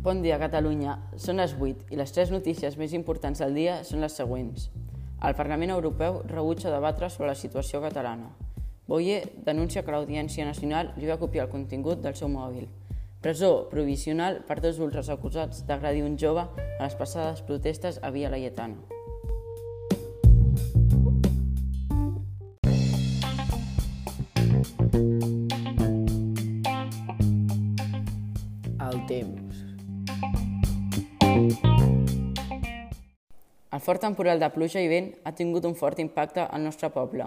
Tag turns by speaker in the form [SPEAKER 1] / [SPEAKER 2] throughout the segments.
[SPEAKER 1] Bon dia, Catalunya. Són les 8 i les tres notícies més importants del dia són les següents. El Parlament Europeu rebutja debatre sobre la situació catalana. Boye denuncia que l'Audiència Nacional li va copiar el contingut del seu mòbil. Presó provisional per dos ultres acusats d'agredir un jove a les passades protestes a Via Laietana. Fort temporal de pluja i vent ha tingut un fort impacte al nostre poble.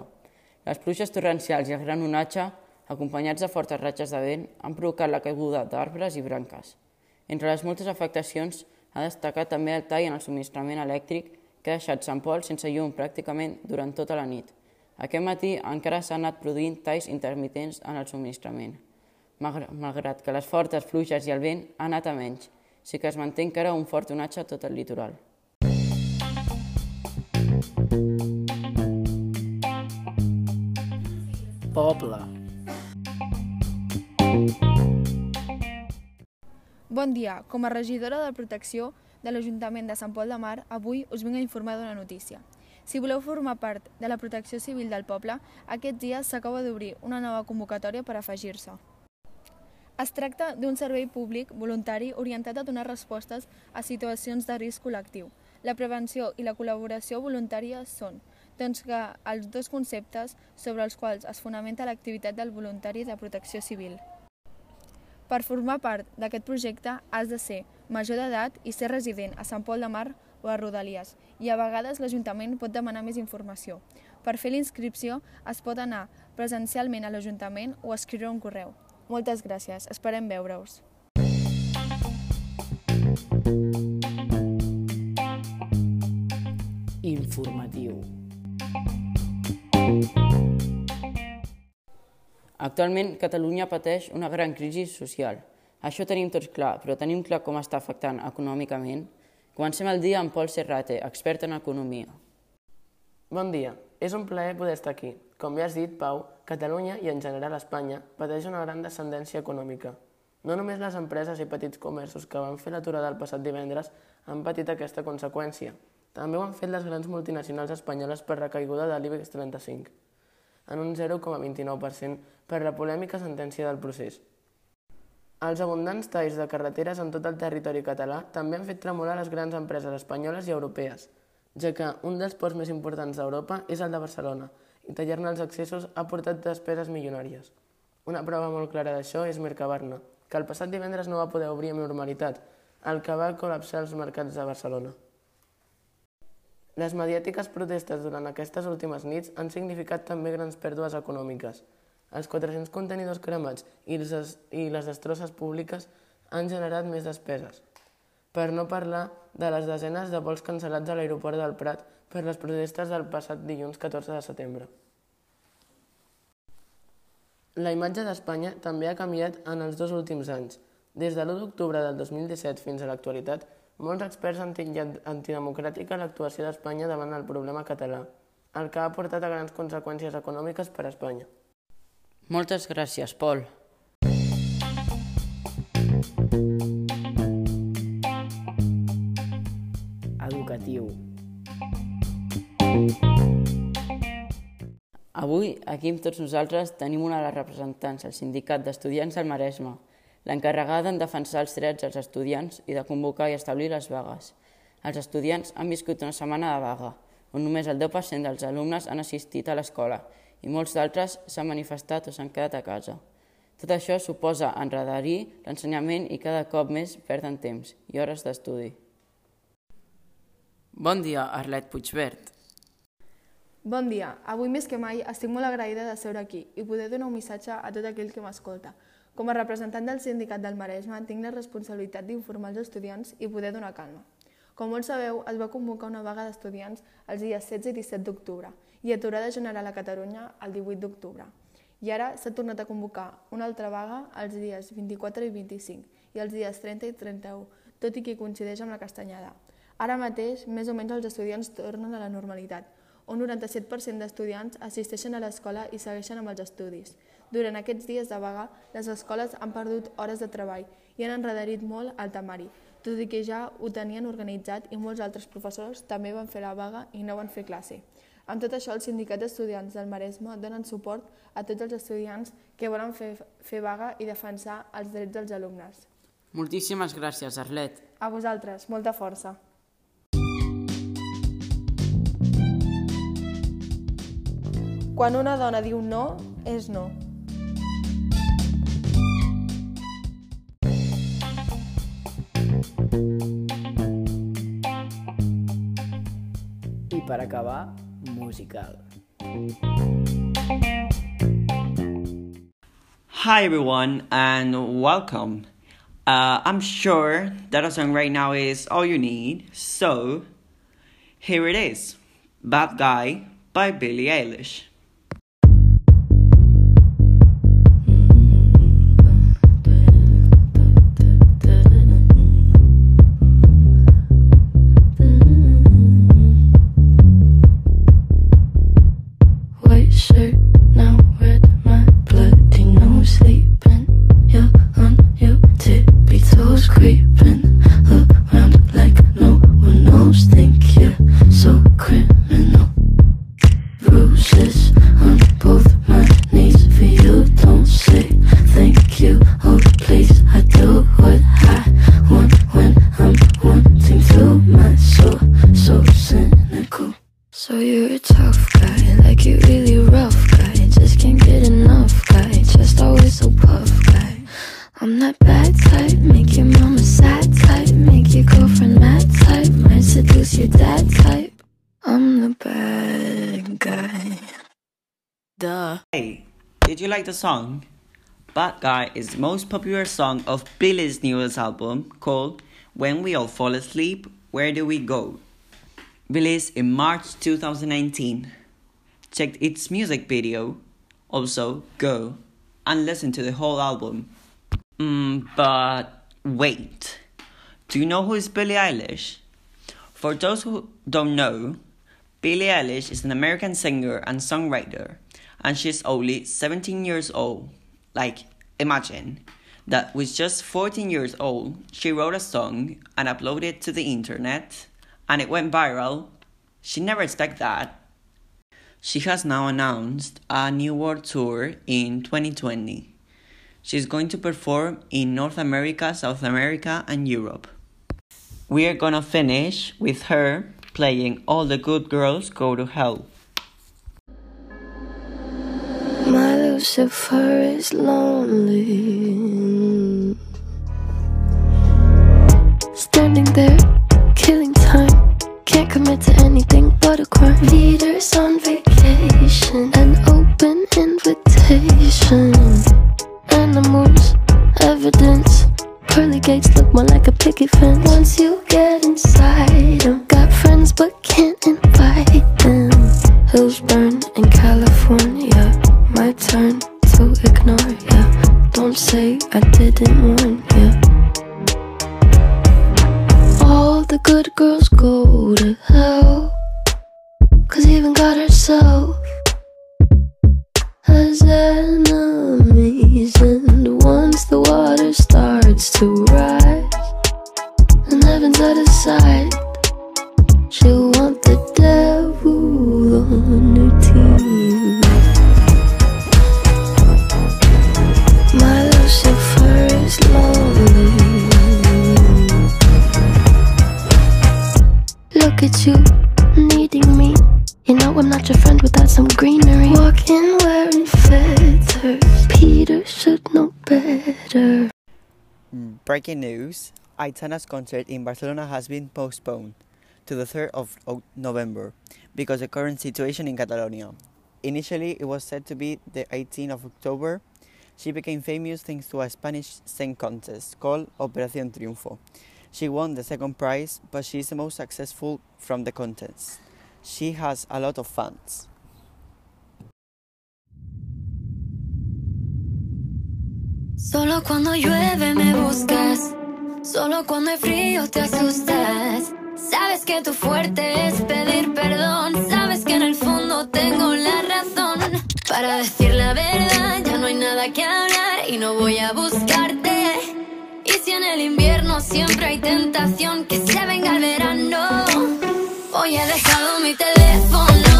[SPEAKER 1] Les pluges torrencials i el gran onatge, acompanyats de fortes ratxes de vent, han provocat la caiguda d'arbres i branques. Entre les moltes afectacions, ha destacat també el tall en el subministrament elèctric que ha deixat Sant Pol sense llum pràcticament durant tota la nit. Aquest matí encara s'han anat produint talls intermitents en el subministrament. Malgrat que les fortes pluges i el vent han anat a menys, sí que es manté encara un fort onatge a tot el litoral. Poble.
[SPEAKER 2] Bon dia. Com a regidora de protecció de l'Ajuntament de Sant Pol de Mar, avui us vinc a informar d'una notícia. Si voleu formar part de la protecció civil del poble, aquests dies s'acaba d'obrir una nova convocatòria per afegir-se. Es tracta d'un servei públic voluntari orientat a donar respostes a situacions de risc col·lectiu. La prevenció i la col·laboració voluntària són, doncs que els dos conceptes sobre els quals es fonamenta l'activitat del voluntari de protecció civil. Per formar part d'aquest projecte has de ser major d'edat i ser resident a Sant Pol de Mar o a Rodalies, i a vegades l'Ajuntament pot demanar més informació. Per fer l'inscripció es pot anar presencialment a l'Ajuntament o escriure un correu. Moltes gràcies, esperem veure-us.
[SPEAKER 1] Informatiu. Actualment, Catalunya pateix una gran crisi social. Això tenim tots clar, però tenim clar com està afectant econòmicament? Comencem el dia amb Pol Serrate, expert en economia.
[SPEAKER 3] Bon dia. És un plaer poder estar aquí. Com ja has dit, Pau, Catalunya i en general Espanya pateix una gran descendència econòmica. No només les empreses i petits comerços que van fer l'aturada el passat divendres han patit aquesta conseqüència. També ho han fet les grans multinacionals espanyoles per la caiguda de l'IBEX 35, en un 0,29% per la polèmica sentència del procés. Els abundants talls de carreteres en tot el territori català també han fet tremolar les grans empreses espanyoles i europees, ja que un dels ports més importants d'Europa és el de Barcelona, i tallar-ne els accessos ha portat despeses milionàries. Una prova molt clara d'això és Mercabarna, que el passat divendres no va poder obrir amb normalitat, el que va col·lapsar els mercats de Barcelona. Les mediàtiques protestes durant aquestes últimes nits han significat també grans pèrdues econòmiques. Els 400 contenidors cremats i les, i les destrosses públiques han generat més despeses. Per no parlar de les desenes de vols cancel·lats a l'aeroport del Prat per les protestes del passat dilluns 14 de setembre. La imatge d'Espanya també ha canviat en els dos últims anys. Des de l'1 d'octubre del 2017 fins a l'actualitat, molts experts han titllat antidemocràtica l'actuació d'Espanya davant el problema català, el que ha portat a grans conseqüències econòmiques per a Espanya.
[SPEAKER 1] Moltes gràcies, Pol. Educatiu. Avui, aquí amb tots nosaltres, tenim una de les representants, el Sindicat d'Estudiants del Maresme, l'encarregada en defensar els drets dels estudiants i de convocar i establir les vagues. Els estudiants han viscut una setmana de vaga, on només el 10% dels alumnes han assistit a l'escola i molts d'altres s'han manifestat o s'han quedat a casa. Tot això suposa enredarir l'ensenyament i cada cop més perden temps i hores d'estudi. Bon dia, Arlet Puigvert.
[SPEAKER 2] Bon dia. Avui més que mai estic molt agraïda de seure aquí i poder donar un missatge a tot aquell que m'escolta. Com a representant del Sindicat del Maresme tinc la responsabilitat d'informar els estudiants i poder donar calma. Com molts sabeu, es va convocar una vaga d'estudiants els dies 16 i 17 d'octubre i aturada general a Catalunya el 18 d'octubre. I ara s'ha tornat a convocar una altra vaga els dies 24 i 25 i els dies 30 i 31, tot i que coincideix amb la castanyada. Ara mateix, més o menys els estudiants tornen a la normalitat, un 97% d'estudiants assisteixen a l'escola i segueixen amb els estudis. Durant aquests dies de vaga, les escoles han perdut hores de treball i han enredarit molt el temari, tot i que ja ho tenien organitzat i molts altres professors també van fer la vaga i no van fer classe. Amb tot això, el sindicat d'estudiants del Maresme donen suport a tots els estudiants que volen fer, fer vaga i defensar els drets dels alumnes.
[SPEAKER 1] Moltíssimes gràcies, Arlet.
[SPEAKER 2] A vosaltres, molta força. Quan una dona diu no, és no.
[SPEAKER 4] Per acabar, musical.
[SPEAKER 5] Hi everyone and welcome. Uh, I'm sure that a song right now is all you need, so here it is Bad Guy by Billie Eilish.
[SPEAKER 6] Creeping around like no one knows. Think you're so criminal. Bruises on both my knees for you. Don't say thank you. Oh, please, I do what I want when I'm wanting to. My soul, so cynical. So you're a tough guy, like you really rough guy. Just can't get enough guy, just always so puff guy. I'm that bad type, make your mama sad type, make your girlfriend mad type, might seduce your dad type. I'm the bad guy.
[SPEAKER 4] Duh.
[SPEAKER 5] Hey, did you like the song? Bad Guy is the most popular song of Billie's newest album called When We All Fall Asleep, Where Do We Go? Released in March 2019. Check its music video. Also, go and listen to the whole album. Mm, but wait. Do you know who is Billie Eilish? For those who don't know, Billie Eilish is an American singer and songwriter, and she's only 17 years old. Like, imagine that with just 14 years old, she wrote a song and uploaded it to the internet, and it went viral. She never expected that. She has now announced a new world tour in 2020. She's going to perform in North America, South America, and Europe. We are gonna finish with her playing All the Good Girls Go to Hell.
[SPEAKER 6] My Lucifer is lonely. Can't invite them. Hills burn in California. My turn to ignore ya. Don't say I didn't warn ya. All the good girls go to hell. Cause even God herself has enemies. At you, needing me. You know I'm not your friend without some greenery. Walking wearing feathers. Peter should know better.
[SPEAKER 5] Breaking news Aitana's concert in Barcelona has been postponed to the 3rd of November because of the current situation in Catalonia. Initially, it was said to be the 18th of October. She became famous thanks to a Spanish sing contest called Operación Triunfo. She won the second prize, but she is the most successful from the contest. She has a lot of fans.
[SPEAKER 6] Solo cuando llueve me buscas. Solo cuando hay frío te asustas. Sabes que tu fuerte es pedir perdón. Sabes que en el fondo tengo la razón. Para decir
[SPEAKER 7] siempre hay tentación que se venga el verano, hoy he dejado mi teléfono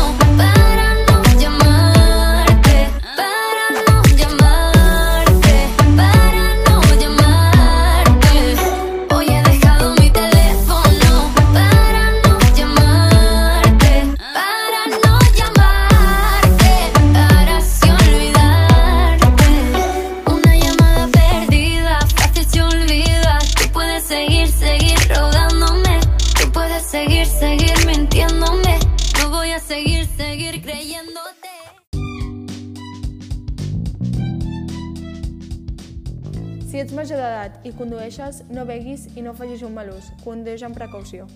[SPEAKER 2] d'edat i condueixes, no beguis i no facis un mal ús. Condueix amb precaució.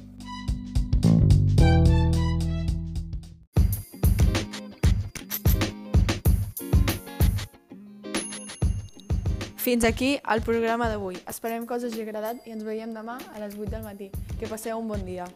[SPEAKER 2] Fins aquí el programa d'avui. Esperem que us hagi agradat i ens veiem demà a les 8 del matí. Que passeu un bon dia.